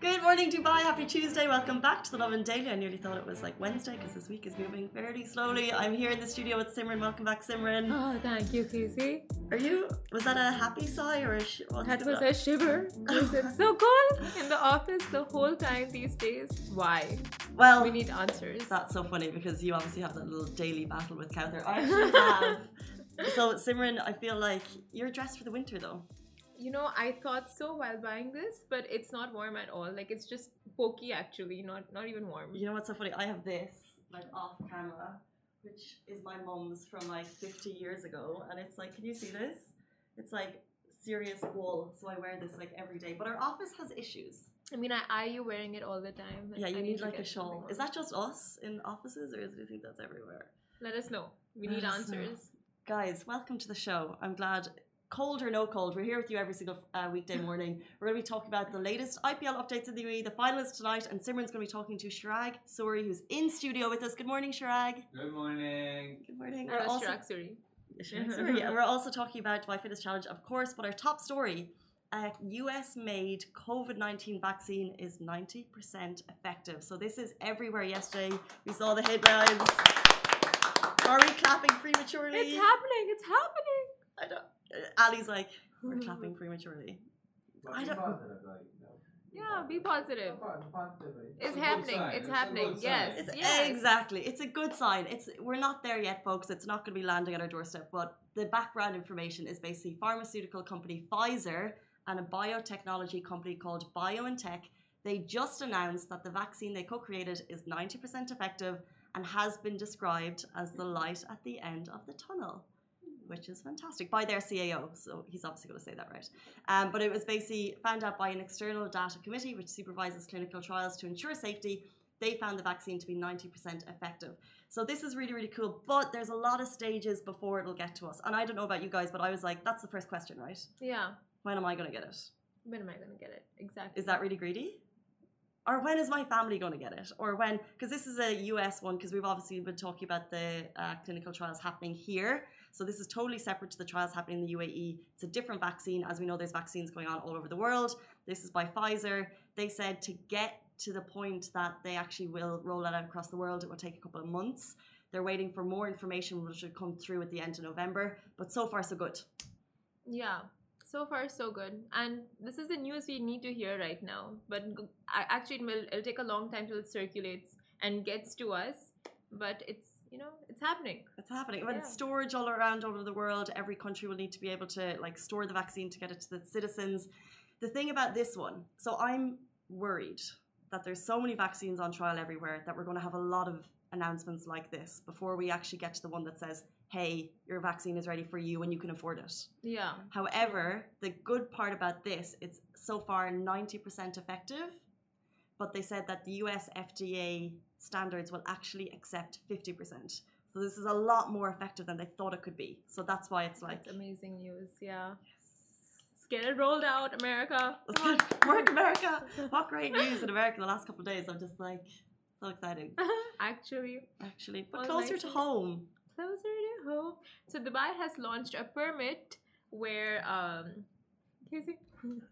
Good morning, Dubai. Happy Tuesday. Welcome back to the Lovin Daily. I nearly thought it was like Wednesday because this week is moving fairly slowly. I'm here in the studio with Simran. Welcome back, Simran. Oh, thank you, Casey. Are you? Was that a happy sigh or a? Sh- that was a shiver. Was it so cold in the office the whole time these days? Why? Well, we need answers. That's so funny because you obviously have that little daily battle with Kauthar. I have. so, Simran, I feel like you're dressed for the winter though you know, I thought so while buying this, but it's not warm at all. Like it's just pokey actually, not not even warm. You know what's so funny? I have this like off camera, which is my mom's from like 50 years ago, and it's like, can you see this? It's like serious wool, so I wear this like every day. But our office has issues. I mean, I, are you wearing it all the time? Like, yeah, you need, need like a shawl. Is that just us in offices, or do you think that's everywhere? Let us know. We need answers. Guys, welcome to the show. I'm glad cold or no cold, we're here with you every single uh, weekday morning. We're going to be talking about the latest IPL updates in the UAE, the finalists tonight, and Simran's going to be talking to Chirag Suri, who's in studio with us. Good morning, Chirag. Good morning. Good morning. We're also Chirag Suri. Sorry, and we're also talking about my fitness challenge, of course. But our top story: a US-made COVID-19 vaccine is 90% effective. So this is everywhere. Yesterday, we saw the headlines. Are we clapping prematurely? It's happening. It's happening. I don't. Ali's like, we're hmm. clapping prematurely. I don't. Yeah, be positive. It's happening. It's, happening. Yes. It's yes. Exactly. It's a good sign. It's we're not there yet, folks. It's not going to be landing at our doorstep. But the background information is basically pharmaceutical company Pfizer and a biotechnology company called BioNTech. They just announced that the vaccine they co-created is 90% effective and has been described as the light at the end of the tunnel which is fantastic, by their CAO. So he's obviously going to say that right. Um, but it was basically found out by an external data committee which supervises clinical trials to ensure safety. They found the vaccine to be 90% effective. So this is really, really cool. But there's a lot of stages before it'll get to us. And I don't know about you guys, but I was like, that's the first question, right? Yeah. When am I going to get it? When am I going to get it? Exactly. Is that really greedy? or when is my family going to get it or when because this is a us one because we've obviously been talking about the uh, clinical trials happening here so this is totally separate to the trials happening in the UAE. It's a different vaccine. As we know, there's vaccines going on all over the world. This is by Pfizer. They said to get to the point that they actually will roll it out across the world, it will take a couple of months. They're waiting for more information, which should come through at the end of November. But so far, so good. Yeah, so far so good. And this is the news we need to hear right now. But actually, it will it'll take a long time till it circulates and gets to us. But it's you know, it's happening. It's happening. When yeah. storage all around all over the world, every country will need to be able to like store the vaccine to get it to the citizens. The thing about this one, so I'm worried that there's so many vaccines on trial everywhere that we're going to have a lot of announcements like this before we actually get to the one that says, hey, your vaccine is ready for you and you can afford it. Yeah. However, the good part about this, it's so far 90% effective, but they said that the US FDA standards will actually accept 50%. So this is a lot more effective than they thought it could be. So that's why it's like that's amazing news. Yeah. Let's get it rolled out, America. Work America. what great news in America the last couple of days. I'm just like so exciting. Actually. Actually. But closer to home. Closer to home. So Dubai has launched a permit where um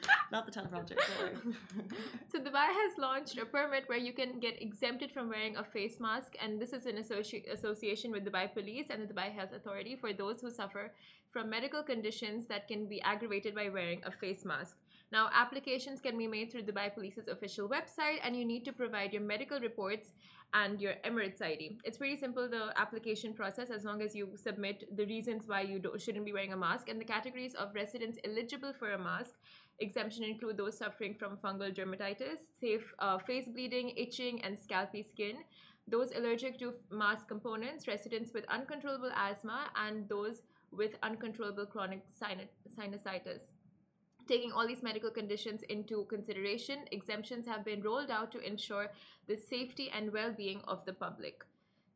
Not the teleprompter. so Dubai has launched a permit where you can get exempted from wearing a face mask, and this is in associ- association with Dubai Police and the Dubai Health Authority for those who suffer from medical conditions that can be aggravated by wearing a face mask. Now, applications can be made through Dubai Police's official website, and you need to provide your medical reports and your Emirates ID. It's pretty simple, the application process, as long as you submit the reasons why you shouldn't be wearing a mask and the categories of residents eligible for a mask. Exemption include those suffering from fungal dermatitis, safe uh, face bleeding, itching, and scalpy skin. Those allergic to mask components, residents with uncontrollable asthma, and those with uncontrollable chronic sinusitis. Taking all these medical conditions into consideration, exemptions have been rolled out to ensure the safety and well being of the public.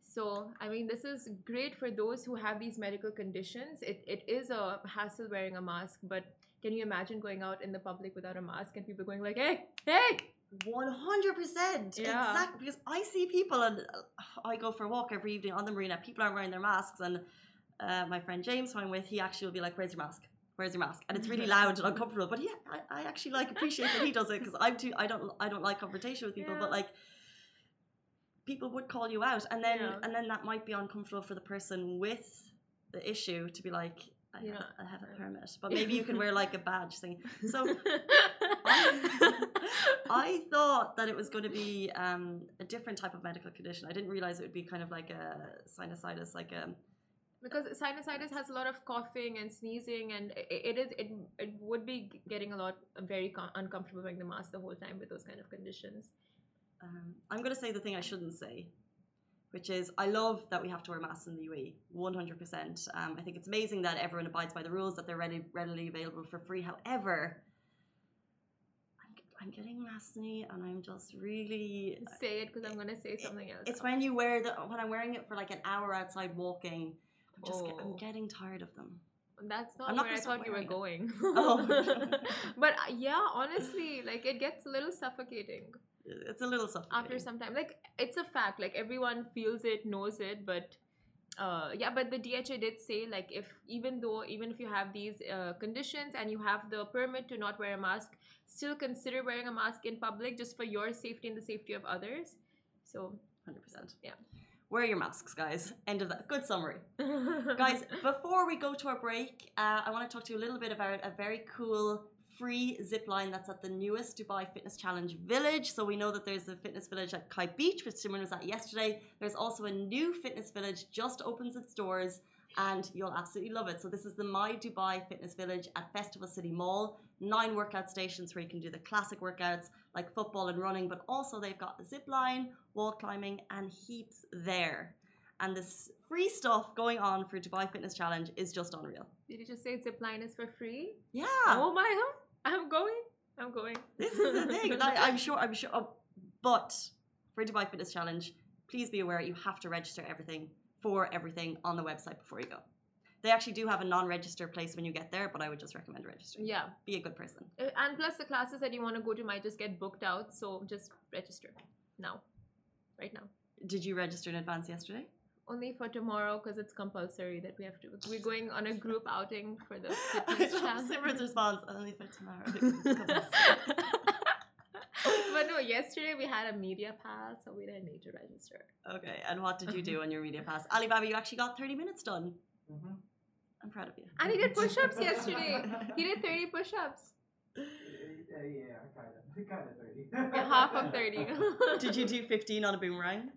So, I mean, this is great for those who have these medical conditions. It, it is a hassle wearing a mask, but can you imagine going out in the public without a mask and people going like, hey, hey, One hundred percent, Yeah. exactly. Because I see people, and uh, I go for a walk every evening on the marina. People aren't wearing their masks, and uh, my friend James, who I'm with, he actually will be like, "Where's your mask? Where's your mask?" And it's really loud and uncomfortable. But yeah, I, I actually like appreciate that he does it because I'm too. I don't. I don't like confrontation with people, but like people would call you out, and then Yeah. and then that might be uncomfortable for the person with the issue to be like. I, You have, I have a uh, permit, but maybe you can wear like a badge thing. So I thought that it was going to be um, a different type of medical condition. I didn't realize it would be kind of like a sinusitis, like a. because sinusitis has a lot of coughing and sneezing and i- it is it, it would be getting a lot very com- uncomfortable wearing the mask the whole time with those kind of conditions Um, I'm going to say the thing I shouldn't say, which is I love that we have to wear masks in the UAE, 100%. Um, I think it's amazing that everyone abides by the rules, that they're ready, readily available for free. However, I'm, getting masny and I'm just really. say it because i'm going to say something else It's when you wear the when I'm wearing it for like an hour outside walking. I'm just get, I'm Oh. getting tired of them. that's not I'm not where i thought you were going Oh. but uh, yeah honestly like it gets a little suffocating It's a little suffocating. after some time like it's a fact like everyone feels it knows it but uh yeah but the dha did say like if even though even if you have these uh, conditions and you have the permit to not wear a mask still consider wearing a mask in public just for your safety and the safety of others so 100%. Yeah. Wear your masks, guys. End of that. Good summary. guys, before we go to our break, uh, I want to talk to you a little bit about a very cool free zip line that's at the newest Dubai Fitness Challenge Village. So we know that there's a fitness village at Kite Beach, which Simon was at yesterday. There's also a new fitness village just opens its doors and you'll absolutely love it. So this is the My Dubai Fitness Village at Festival City Mall. Nine workout stations where you can do the classic workouts like football and running, but also they've got the zip line, wall climbing, and heaps there. And this free stuff going on for Dubai Fitness Challenge is just unreal. did you just say zipline is for free Yeah, oh my god i'm going i'm going this is the thing. Like, I'm sure. I'm sure. oh, but for Dubai Fitness Challenge, please be aware you have to register everything for everything on the website before you go. They actually do have a non-register place when you get there, but I would just recommend registering. yeah Be a good person. Uh, and plus the classes that you want to go to might just get booked out so just register now right now Did you register in advance yesterday? Only for tomorrow because it's compulsory that we have to we're going on a group outing for the I fitness love Simran's response only for tomorrow. but no yesterday we had a media pass so we didn't need to register okay, and what did you do on your media pass? Alibaba, you actually got 30 minutes done. Mhm. I'm proud of you. and he did push-ups yesterday he did 30 push-ups Yeah, yeah, kind of, kind of thirty. yeah, half of 30 Did you do 15 on a boomerang?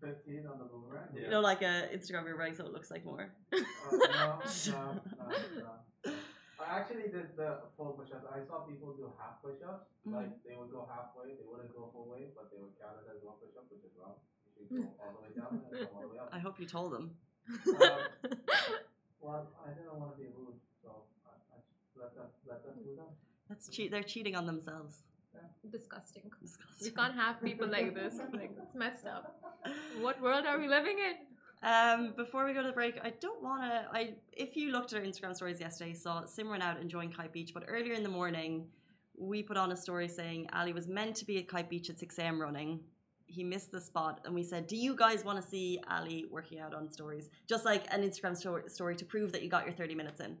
Fifteen on the boomerang. You know, like a Instagram boomerang, so it looks like more. Uh, no, no, no, no. I actually did the full push-ups. I saw people do half push-ups. Mhm. Like they would go halfway, they wouldn't go full way, but they would count it as one push-up, which is wrong. You should go all the way down and all the way up. I hope you told them. Um, well, I didn't want to be rude, so I, I let them let them do that. That's cheat. They're cheating on themselves. Disgusting we can't have people like this like it's messed up what world are we living in Um, before we go to the break, I don't want to. I if you looked at our Instagram stories yesterday, you saw Simran out enjoying Kite Beach, but earlier in the morning, we put on a story saying Ali was meant to be at Kite Beach at 6 a.m. running. He missed the spot, and we said, "Do you guys want to see Ali working out on stories? Just like an Instagram story, story to prove that you got your 30 minutes in."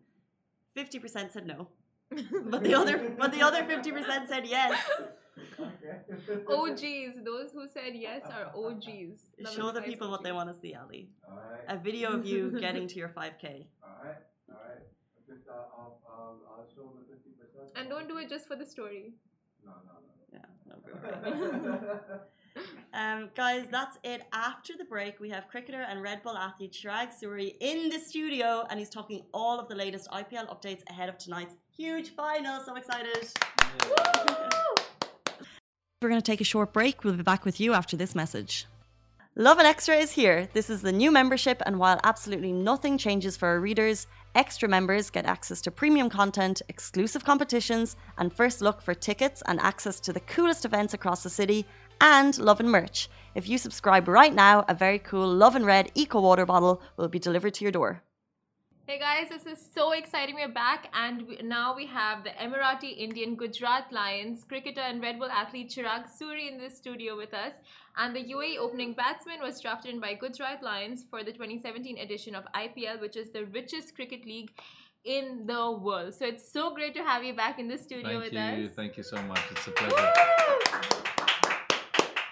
50% said no, but the other but the other 50% said yes. OGs, those who said yes are OGs. Love Show the Spice people what they want to see, Ali. Alright, A video of you getting to your 5k. alright, alright. Just, uh, I'll, I'll, I'll show the fifty percent. And don't do it just for the story. No, no, Yeah, no, no. Um, guys, that's it. After the break, we have cricketer and Red Bull athlete Chirag Suri in the studio, and he's talking all of the latest IPL updates ahead of tonight's huge final. So excited! We're going to take a short break. We'll be back with you after this message. Lovin Extra is here. This is the new membership, and while absolutely nothing changes for our readers, extra members get access to premium content, exclusive competitions, and first look for tickets and access to the coolest events across the city, and Lovin merch. If you subscribe right now, a very cool Love and Red Eco Water bottle will be delivered to your door. Hey guys, this is so exciting. We're back, and we, now we have the Emirati Indian Gujarat Lions cricketer and Red Bull athlete Chirag Suri in the studio with us. And the UAE opening batsman was drafted in by Gujarat Lions for the 2017 edition of IPL, which is the richest cricket league in the world. So it's so great to have you back in the studio Thank with you. us. Thank you so much. It's a pleasure.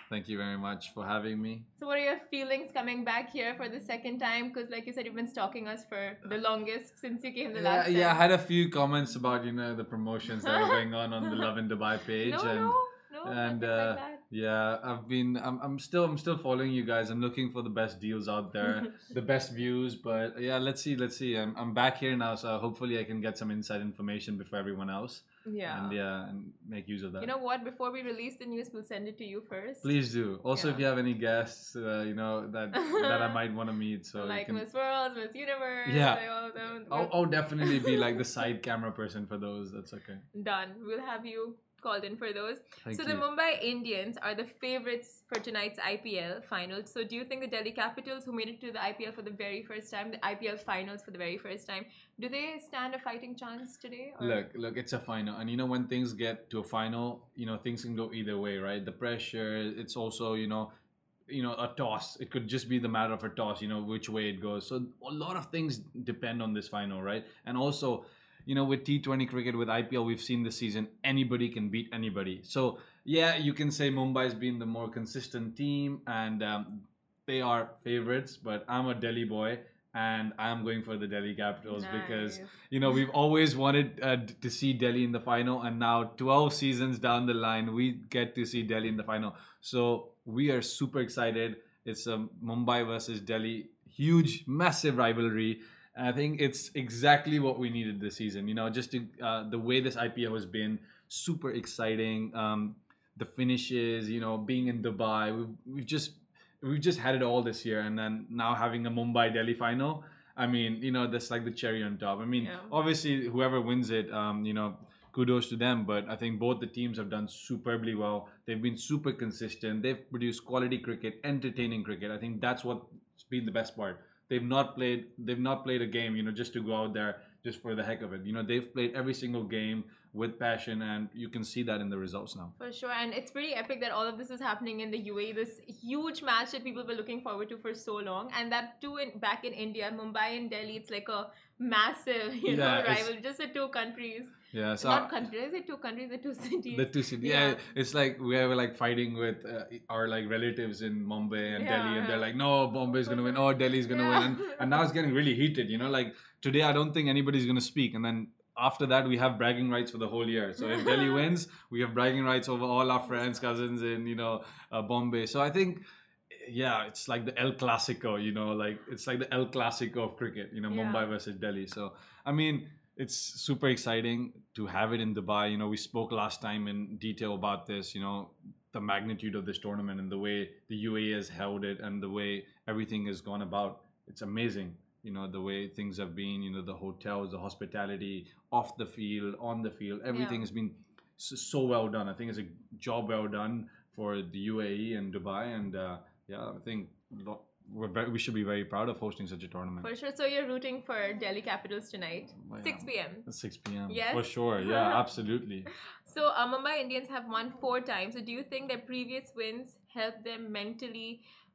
Thank you very much for having me. So, what are your feelings coming back here for the second time? Because, like you said, you've been stalking us for the longest since you came the Yeah, last yeah, I had a few comments about you know the promotions that are going on on the Lovin Dubai page, no, and no, no, and, uh, like. Yeah, I've been I'm, I'm still I'm still following you guys. I'm looking for the best deals out there, the best views. But yeah, let's see, let's see. I'm I'm back here now, so hopefully I can get some inside information before everyone else, Yeah. and yeah, and make use of that. You know what? Before we release the news, we'll send it to you first. Please do. Also, if you have any guests, uh, you know that that I might want to meet, so like can- Miss World, Miss Universe, Yeah. like all of them. I'll, I'll definitely be like the side camera person for those. That's okay. Done. We'll have you called in for those. Thank so you. the Mumbai Indians are the favorites for tonight's IPL final. So do you think the Delhi Capitals, who made it to the IPL for the very first time, the IPL finals for the very first time, do they stand a fighting chance today? or- Look, look, it's a final, and you know when things get to a final, you know things can go either way, right? The pressure. It's also you know, you know a toss. It could just be the matter of a toss, you know which way it goes. So a lot of things depend on this final, right? And also, you know with T20 cricket, with IPL, we've seen this season anybody can beat anybody. So yeah, you can say Mumbai's been the more consistent team, and um, they are favorites. But I'm a Delhi boy. And I'm going for the Delhi Capitals because you know we've always wanted uh, to see Delhi in the final, and now 12 seasons down the line, we get to see Delhi in the final. So we are super excited. It's a Mumbai versus Delhi, huge, massive rivalry. And I think it's exactly what we needed this season. You know, just to, uh, the way this IPL has been, super exciting. Um, the finishes, you know, being in Dubai, we've, we've just we've just had it all this year, and then now having a Mumbai Delhi final. I mean, you know, that's like the cherry on top. I mean, Yeah. obviously, whoever wins it, um, you know, kudos to them. But I think both the teams have done superbly well. They've been super consistent. They've produced quality cricket, entertaining cricket. I think that's what's been the best part. They've not played. They've not played a game, you know, just to go out there just for the heck of it. You know, they've played every single game with passion, and you can see that in the results now. For sure, and it's pretty epic that all of this is happening in the UAE. This huge match that people were looking forward to for so long, and that too in back in India, Mumbai and Delhi. It's like a massive, you know, Yeah, it's- rival. Just the two countries, Yeah, so not countries. Is it two countries? The two cities. the two cities. Yeah. Yeah. it's like we were like fighting with uh, our like relatives in Mumbai and Delhi, and they're like, "No, Bombay's gonna win. Oh, Delhi's gonna Yeah. win." And, and now it's getting really heated. You know, like today, I don't think anybody's gonna speak, and then after that, we have bragging rights for the whole year. So if Delhi wins, we have bragging rights over all our friends, cousins in you know uh, Bombay. So I think. Yeah, it's like the El Clasico, you know, like it's like the El Clasico of cricket, you know, Yeah. Mumbai versus Delhi. So, I mean, it's super exciting to have it in Dubai. You know, we spoke last time in detail about this, you know, the magnitude of this tournament and the way the UAE has held it and the way everything has gone about. It's amazing, you know, the way things have been, you know, the hotels, the hospitality, off the field, on the field, everything Yeah. has been so, so well done. I think it's a job well done for the UAE and Dubai. And uh, yeah, I think we're very, we should be very proud of hosting such a tournament. For sure. So you're rooting for Delhi Capitals tonight, Well, 6 p.m. 6 p.m. Yes. For sure. Yeah, absolutely. So uh, Mumbai Indians have won four times. So do you think their previous wins help them mentally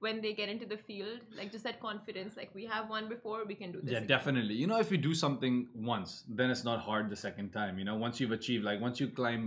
when they get into the field? Like just that confidence, like we have won before, we can do this. Yeah, again. definitely. You know, if you do something once, then it's not hard the second time. You know, once you've achieved, like once you climb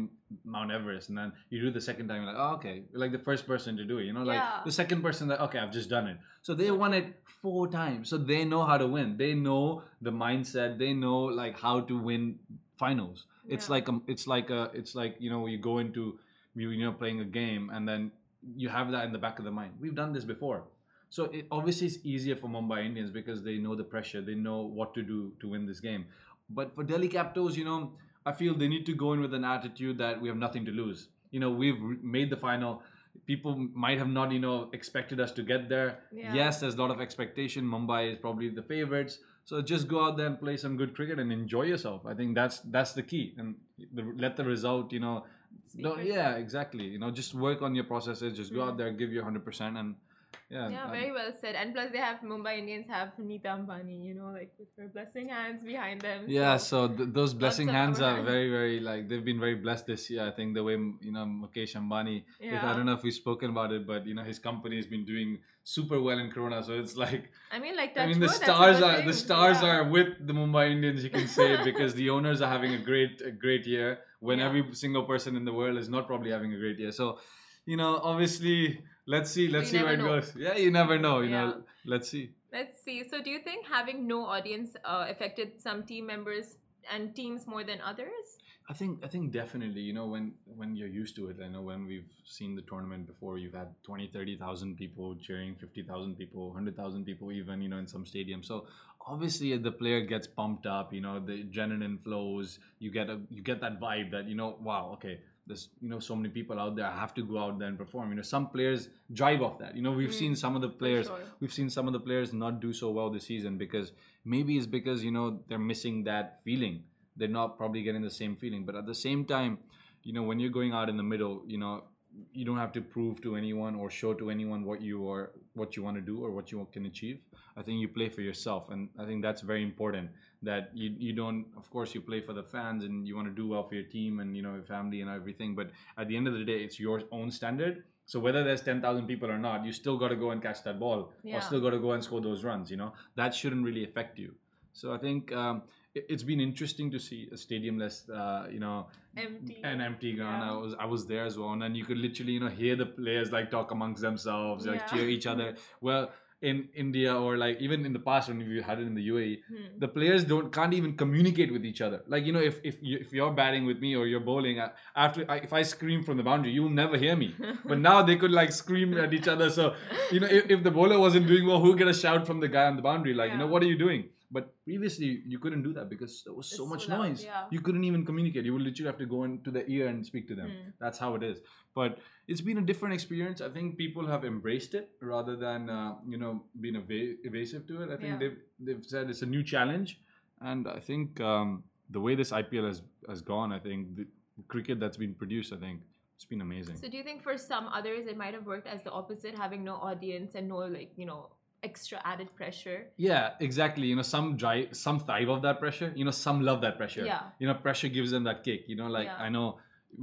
Mount Everest and then you do the second time, you're like, oh, okay, you're like the first person to do it. You know, like Yeah. the second person, that okay, I've just done it. So they won it four times. So they know how to win. They know the mindset. They know like how to win finals. It's Yeah. like a, it's like a, it's like you know, you go into you you know playing a game and then you have that in the back of the mind. We've done this before. So it obviously it's easier for Mumbai Indians because they know the pressure, they know what to do to win this game. But for Delhi Capitals, you know, I feel they need to go in with an attitude that we have nothing to lose. You know, we've made the final. People might have not, you know, expected us to get there. Yeah. Yes, there's a lot of expectation. Mumbai is probably the favorites. So just go out there and play some good cricket and enjoy yourself. I think that's that's the key. And the, let the result, you know, Don't, yeah, exactly. You know, just work on your processes. Just go out Mhm. there, give your hundred percent, and yeah, Yeah, um, very well said. And plus, they have Mumbai Indians have Nita Ambani, you know, like with her blessing hands behind them. Yeah, so- so th- those blessing hands are hands. very, very like they've been very blessed this year. I think the way you know Mukesh Ambani. If, I don't know if we've spoken about it, but you know his company has been doing super well in Corona. So it's like I mean, like, I mean the touch wood, that's a stars are the stars Yeah. are with the Mumbai Indians. You can say because the owners are having a great a great year when Yeah. every single person in the world is not probably having a great year. So you know obviously let's see let's You see where it know. goes. Yeah, you never know. You Yeah. know let's see. Let's see. So, do you think having no audience uh, affected some team members and teams more than others? I think I think definitely you know when when you're used to it I know when we've seen the tournament before you've had 20 30,000 people cheering 50,000 people 100,000 people even you know in some stadiums so obviously the player gets pumped up you know the adrenaline flows you get a you get that vibe that you know wow okay there's you know so many people out there I have to go out there and perform. You know some players drive off that. You know we've Mm, seen some of the players sure. we've seen some of the players not do so well this season because maybe it's because you know they're missing that feeling. They're not probably getting the same feeling. But at the same time you know when you're going out in the middle you know you don't have to prove to anyone or show to anyone what you are what you want to do or what you can achieve. I think you play for yourself. And i think that's very important that you, you don't of course you play for the fans and you want to do well for your team and you know your family and everything but at the end of the day it's your own standard so whether there's 10,000 people or not you still got to go and catch that ball Yeah. or still got to go and score those runs you know that shouldn't really affect you so i think um, it, it's been interesting to see a stadiumless uh, you know Empty. an empty ground. Yeah. I was I was there as well, and then you could literally you know hear the players like talk amongst themselves, like Yeah. cheer each other. Well, in India or like even in the past when we had it in the UAE, Hmm. the players don't can't even communicate with each other. Like you know, if if you, if you're batting with me or you're bowling, uh, after I, if I scream from the boundary, you'll never hear me. But now they could like scream at each other. So you know, if, if the bowler wasn't doing well, who'll get a shout from the guy on the boundary? Like you know, what are you doing? But previously, you couldn't do that because there was so It's much loud, noise. yeah. You couldn't even communicate. You would literally have to go into the ear and speak to them. Hmm. That's how it is. But it's been a different experience. I think people have embraced it rather than uh, you know being eva- evasive to it. I think Yeah. they've they've said it's a new challenge, and I think um, the way this IPL has has gone, I think the cricket that's been produced, I think it's been amazing. So, do you think for some others it might have worked as the opposite, having no audience and no, like, you know, extra added pressure? Yeah, exactly. You know, some drive, some thrive of that pressure. You know, some love that pressure. Yeah. You know, pressure gives them that kick. You know, like Yeah. I know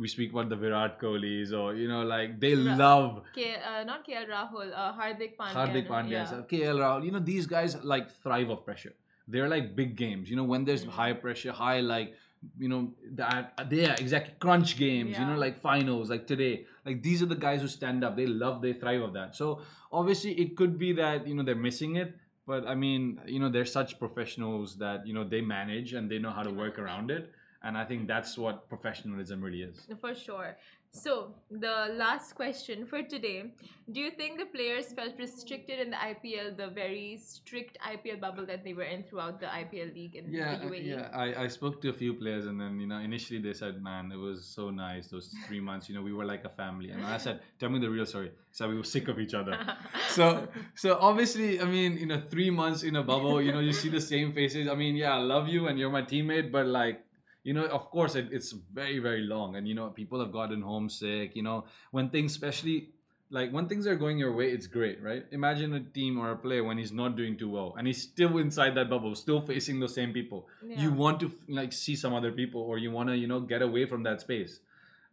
we speak about the Virat Kohlis or you know, like they Ra- love K, uh, not KL Rahul, uh, Hardik Pandya. Hardik? Pandya, Yeah. KL Rahul. You know, these guys like thrive of pressure. They're like big games. You know, when there's Mm. high pressure, high like you know that yeah exactly crunch games. You know, like finals, like today. Like these are the guys who stand up. They love, they thrive of that. So obviously, it could be that you know they're missing it. But I mean, you know, they're such professionals that you know they manage and they know how to work around it. And I think that's what professionalism really is. For sure. So, the last question for today Do you think the players felt restricted in the IPL, the very strict IPL bubble that they were in throughout the IPL league in Yeah, the uh, UAE? yeah. I, I spoke to a few players, and then you know, initially they said, "Man, it was so nice those three months. You know, we were like a family." And I said, "Tell me the real story." So we were sick of each other. so, so obviously, I mean, you know, three months in a bubble, you know, you see the same faces. I mean, yeah, I love you, and you're my teammate, but like. You know, of course, it, it's very, very long, and you know, people have gotten homesick. You know, when things, especially like when things are going your way, it's great, right? Imagine a team or a player when he's not doing too well, and he's still inside that bubble, still facing those same people Yeah. you want to like see some other people or you want to you know get away from that space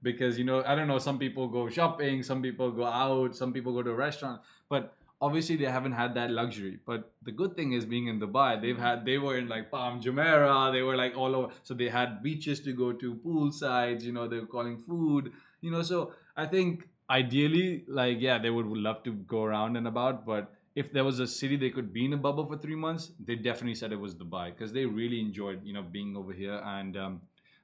because you know i don't know some people go shopping some people go out some people go to a restaurant but obviously they haven't had that luxury but the good thing is being in dubai they've had they were in like palm jumeirah they were like all over so they had beaches to go to pool sides you know they were calling food you know so i think ideally like yeah they would love to go around and about but if there was a city they could be in a bubble for three months, they definitely said it was Dubai because they really enjoyed, you know, being over here. And um,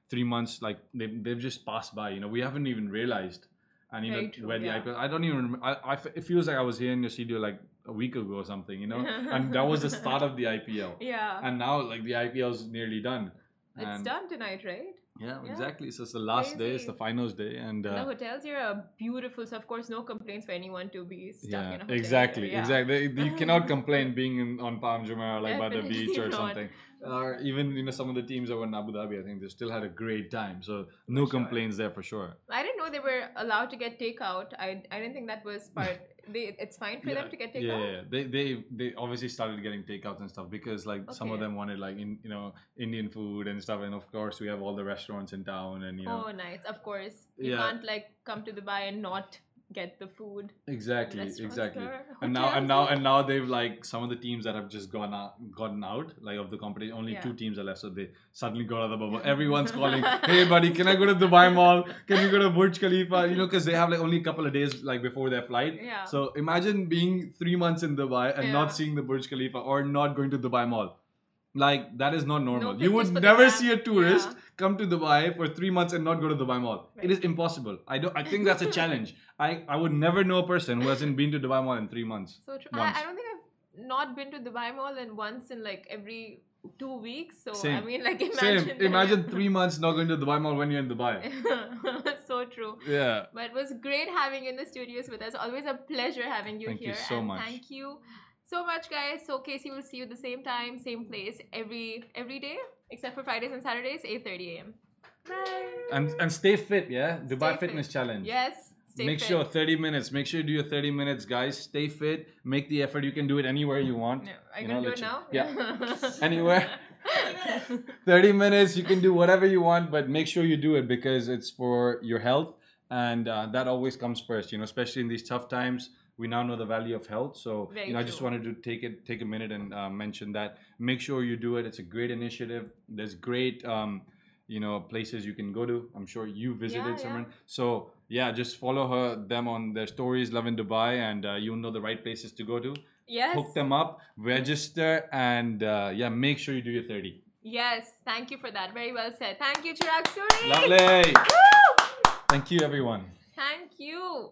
three months, like they they've just passed by. You know, we haven't even realized. And Very know true, where the yeah. IPL. I don't even. Remember, I, I it feels like I was here in your studio like a week ago or something. You know, and that was the start of the IPL. Yeah. And now like the IPL is nearly done. it's done tonight, right? Yeah, Yeah. exactly. So it's the last day. It's the finals day, and. the Uh, hotels here are beautiful, so of course, no complaints for anyone to be stuck yeah, in a hotel. exactly. Yeah. exactly. You cannot complain being in, on Palm Jumeirah, like by the beach or not. something. Or even you know some of the teams that were in Abu Dhabi, I think they still had a great time. So no sure. complaints there for sure. I didn't know they were allowed to get takeout. I, I didn't think that was part. They, it's fine for yeah, them to get takeout. Yeah, yeah, they they they obviously started getting takeouts and stuff because like some of them wanted like in you know Indian food and stuff, and of course we have all the restaurants in town and you know Oh, nice. Of course, you Yeah. can't like come to Dubai and not get the food. exactly exactly. And now and now and now they've like some of the teams that have just gone out gotten out like of the competition. Only Yeah. two teams are left, so they suddenly got out of the bubble. Everyone's calling, "Hey, buddy, can I go to Dubai Mall? Can you go to Burj Khalifa?" You know, because they have like only a couple of days like before their flight. Yeah. So imagine being three months in Dubai and Yeah. not seeing the Burj Khalifa or not going to Dubai Mall. Like that is not normal. you would never see a tourist Yeah. come to Dubai for three months and not go to Dubai Mall. It is impossible. I don't. I think that's a challenge. I I would never know a person who hasn't been to Dubai Mall in three months. So true. I, I don't think I've not been to Dubai Mall and once in like every two weeks. So I mean, like imagine. Same. Imagine three months not going to Dubai Mall when you're in Dubai. so true. Yeah. But it was great having you in the studios with us. Always a pleasure having you Thank you here. so and much. Thank you so much, guys. So Casey will see you the same time, same place every every day, except for Fridays and Saturdays, 8:30 a.m. Bye. And and stay fit. Yeah. Dubai Stay Fitness fit. Challenge. Yes. Stay make fit. sure 30 minutes. Make sure you do your 30 minutes, guys. Stay fit. Make the effort. You can do it anywhere you want. No, are you know, do it now? Yeah. Anywhere. 30 minutes. You can do whatever you want, but make sure you do it because it's for your health. And uh, that always comes first, you know, especially in these tough times. We now know the value of health. So, Very you know, I just wanted to take it, take a minute and uh, mention that. Make sure you do it. It's a great initiative. There's great, um, you know, places you can go to. I'm sure you visited Yeah, yeah. So, yeah, just follow her, them on their stories, Lovin Dubai, and uh, you'll know the right places to go to. yes. Hook them up, register, and uh, yeah, make sure you do your 30. Yes. Thank you for that. Very well said. Thank you, Chirag Suri. Lovely. Woo! Thank you, everyone. Thank you.